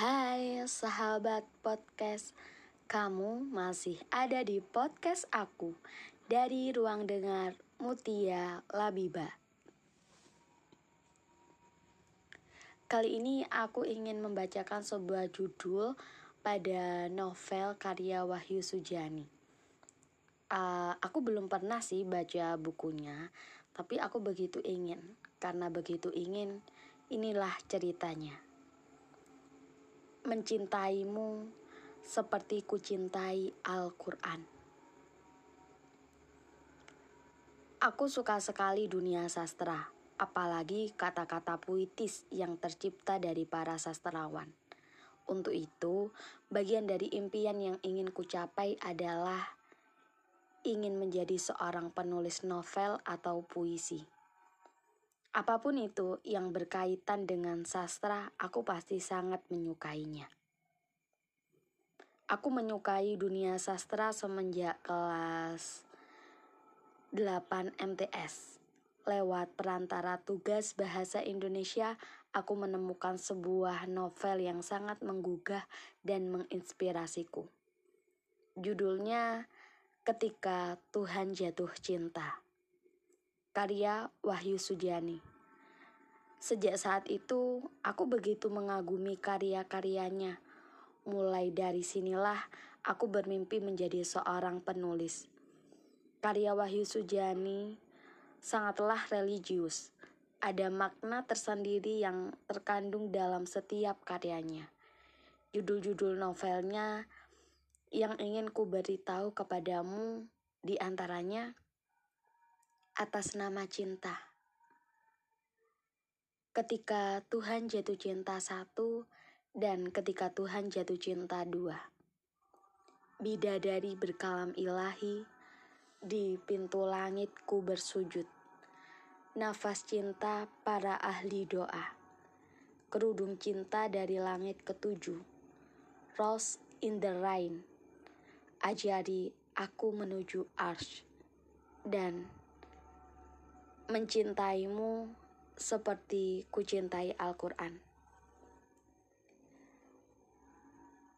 Hai sahabat podcast, kamu masih ada di podcast aku dari ruang dengar Mutia Labiba. Kali ini aku ingin membacakan sebuah judul pada novel karya Wahyu Sujani. Uh, aku belum pernah sih baca bukunya, tapi aku begitu ingin. Karena begitu ingin, inilah ceritanya mencintaimu seperti kucintai Al-Quran. Aku suka sekali dunia sastra, apalagi kata-kata puitis yang tercipta dari para sastrawan. Untuk itu, bagian dari impian yang ingin kucapai adalah ingin menjadi seorang penulis novel atau puisi. Apa pun itu yang berkaitan dengan sastra, aku pasti sangat menyukainya. Aku menyukai dunia sastra semenjak kelas 8 MTS. Lewat perantara tugas bahasa Indonesia, aku menemukan sebuah novel yang sangat menggugah dan menginspirasiku. Judulnya Ketika Tuhan Jatuh Cinta karya Wahyu Sudiani. Sejak saat itu, aku begitu mengagumi karya-karyanya. Mulai dari sinilah aku bermimpi menjadi seorang penulis. Karya Wahyu Sudiani sangatlah religius. Ada makna tersendiri yang terkandung dalam setiap karyanya. Judul-judul novelnya yang ingin ku beritahu kepadamu di antaranya atas nama cinta. Ketika Tuhan jatuh cinta satu dan ketika Tuhan jatuh cinta dua. Bidadari berkalam ilahi, di pintu langitku bersujud. Nafas cinta para ahli doa. Kerudung cinta dari langit ketujuh. Rose in the rain. Ajari aku menuju arsh. Dan mencintaimu seperti kucintai Al-Quran.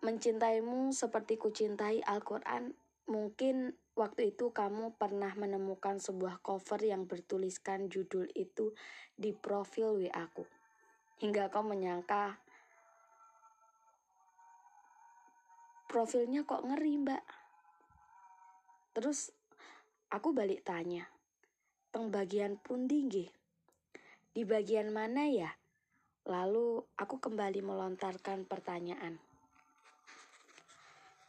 Mencintaimu seperti kucintai Al-Quran, mungkin waktu itu kamu pernah menemukan sebuah cover yang bertuliskan judul itu di profil WA aku. Hingga kau menyangka profilnya kok ngeri mbak. Terus aku balik tanya, teng bagian pundi nggih? Di bagian mana ya? Lalu aku kembali melontarkan pertanyaan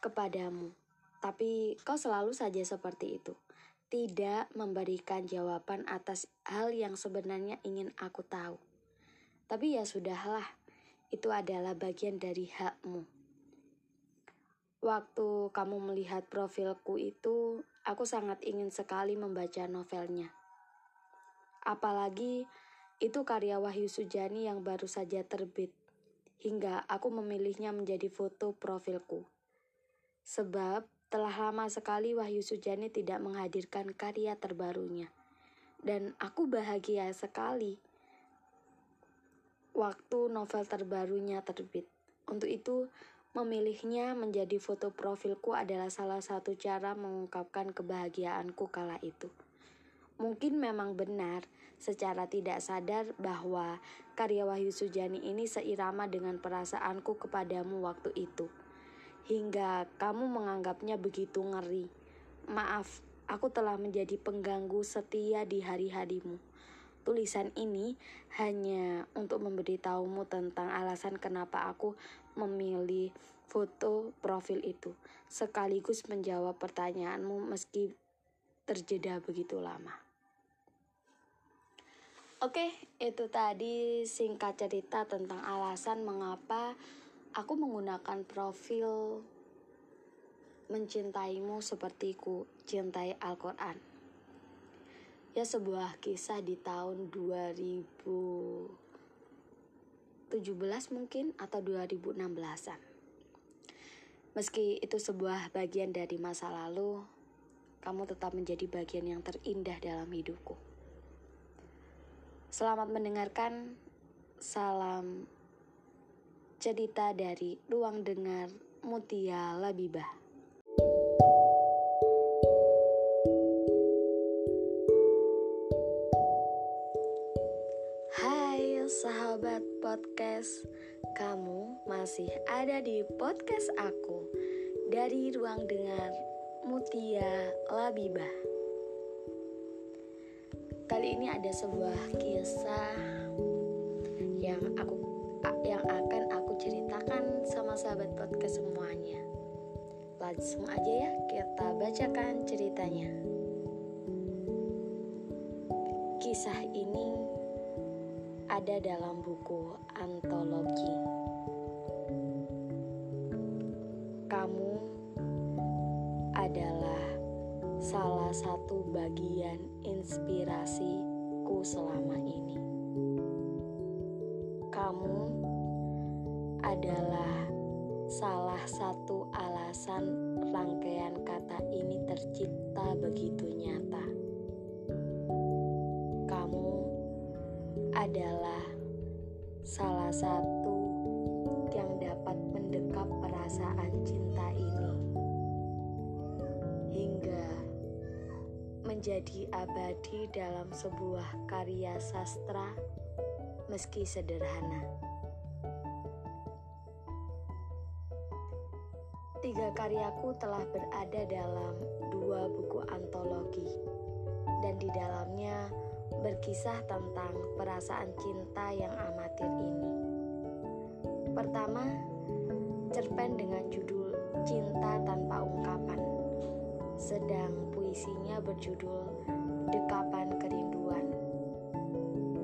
kepadamu. Tapi kau selalu saja seperti itu. Tidak memberikan jawaban atas hal yang sebenarnya ingin aku tahu. Tapi ya sudahlah, itu adalah bagian dari hakmu. Waktu kamu melihat profilku itu, aku sangat ingin sekali membaca novelnya. Apalagi itu karya Wahyu Sujani yang baru saja terbit, hingga aku memilihnya menjadi foto profilku. Sebab telah lama sekali Wahyu Sujani tidak menghadirkan karya terbarunya. Dan aku bahagia sekali waktu novel terbarunya terbit. Untuk itu, memilihnya menjadi foto profilku adalah salah satu cara mengungkapkan kebahagiaanku kala itu. Mungkin memang benar secara tidak sadar bahwa karya Wahyu Sujani ini seirama dengan perasaanku kepadamu waktu itu. Hingga kamu menganggapnya begitu ngeri. Maaf, aku telah menjadi pengganggu setia di hari-harimu. Tulisan ini hanya untuk memberitahumu tentang alasan kenapa aku memilih foto profil itu, sekaligus menjawab pertanyaanmu meski terjeda begitu lama. Oke, itu tadi singkat cerita tentang alasan mengapa aku menggunakan profil mencintaimu seperti ku cintai Al-Quran. Ya sebuah kisah di tahun 2017 mungkin atau 2016an. Meski itu sebuah bagian dari masa lalu, kamu tetap menjadi bagian yang terindah dalam hidupku. Selamat mendengarkan. Salam cerita dari Ruang Dengar Mutia Labibah. Hai sahabat podcast, kamu masih ada di podcast aku dari Ruang Dengar Mutia Labibah. Ini ada sebuah kisah yang aku yang akan aku ceritakan sama sahabat podcast semuanya. Langsung aja ya kita bacakan ceritanya. Kisah ini ada dalam buku antologi. Kamu salah satu bagian inspirasiku selama ini. Kamu adalah salah satu alasan rangkaian kata ini tercipta begitu nyata. Kamu adalah salah satu menjadi abadi dalam sebuah karya sastra meski sederhana. Tiga karyaku telah berada dalam dua buku antologi, dan di dalamnya berkisah tentang perasaan cinta yang amatir ini. Pertama, cerpen dengan judul Cinta Tanpa Ungkapan, sedang puisinya berjudul Dekapan Kerinduan.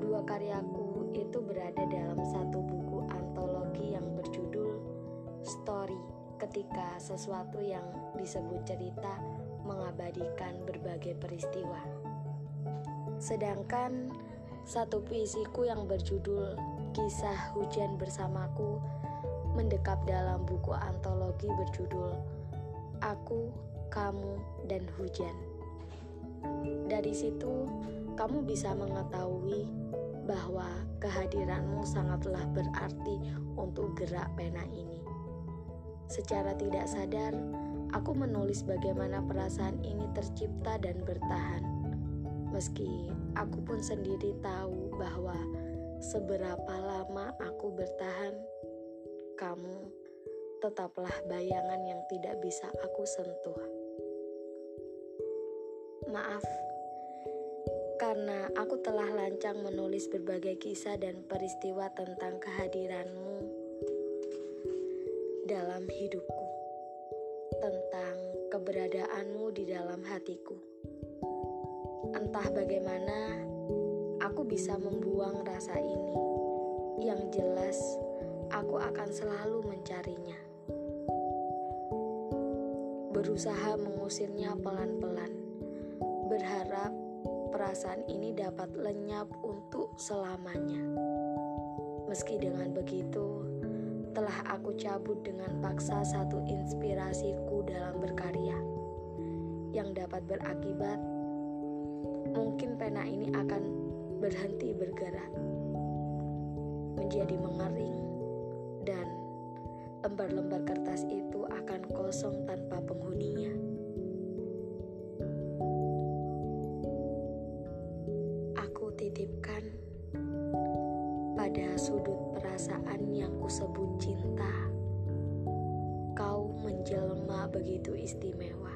Dua karyaku itu berada dalam satu buku antologi yang berjudul Story ketika sesuatu yang disebut cerita mengabadikan berbagai peristiwa. Sedangkan satu puisiku yang berjudul Kisah Hujan Bersamaku mendekap dalam buku antologi berjudul Aku, Kamu, dan Hujan. Dari situ, kamu bisa mengetahui bahwa kehadiranmu sangatlah berarti untuk gerak pena ini. Secara tidak sadar, aku menulis bagaimana perasaan ini tercipta dan bertahan. Meski aku pun sendiri tahu bahwa seberapa lama aku bertahan, kamu tetaplah bayangan yang tidak bisa aku sentuh. Maaf, karena aku telah lancang menulis berbagai kisah dan peristiwa tentang kehadiranmu dalam hidupku, tentang keberadaanmu di dalam hatiku. Entah bagaimana aku bisa membuang rasa ini, yang jelas aku akan selalu mencarinya. Berusaha mengusirnya pelan-pelan, berharap perasaan ini dapat lenyap untuk selamanya. Meski dengan begitu, telah aku cabut dengan paksa satu inspirasiku dalam berkarya yang dapat berakibat mungkin pena ini akan berhenti bergerak menjadi mengering dan lembar-lembar kertas itu akan kosong tanpa penghuninya. Yang kusebut cinta. Kau menjelma begitu istimewa.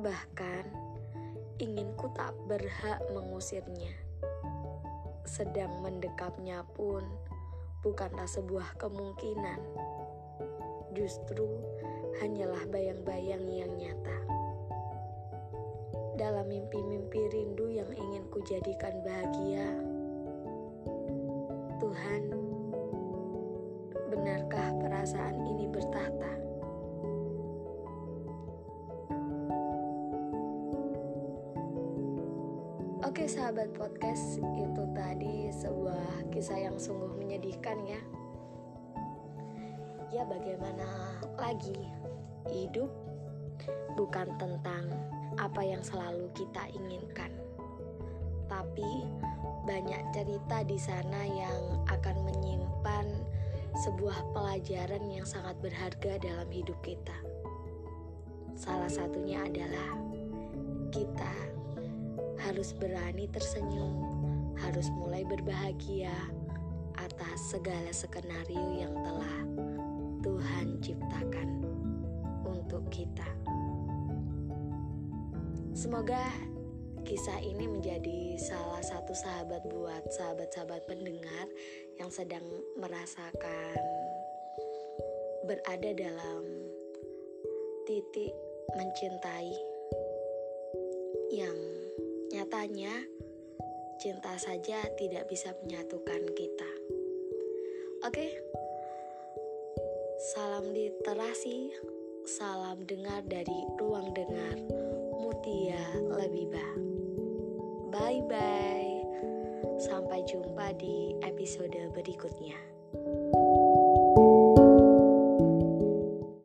Bahkan inginku tak berhak mengusirnya. Sedang mendekapnya pun bukanlah sebuah kemungkinan. Justru hanyalah bayang-bayang yang nyata. Dalam mimpi-mimpi rindu yang ingin kujadikan bahagia, Tuhan, perasaan ini bertahta? Oke sahabat podcast, itu tadi sebuah kisah yang sungguh menyedihkan ya. Ya bagaimana lagi, hidup bukan tentang apa yang selalu kita inginkan, tapi banyak cerita di sana yang akan menyimpan sebuah pelajaran yang sangat berharga dalam hidup kita. Salah satunya adalah kita harus berani tersenyum, harus mulai berbahagia atas segala skenario yang telah Tuhan ciptakan untuk kita. Semoga kisah ini menjadi salah satu sahabat buat sahabat-sahabat pendengar yang sedang merasakan berada dalam titik mencintai yang nyatanya cinta saja tidak bisa menyatukan kita. Oke. Salam literasi, salam dengar dari ruang dengar Mutia Lebibah. Bye bye. Sampai jumpa di episode berikutnya.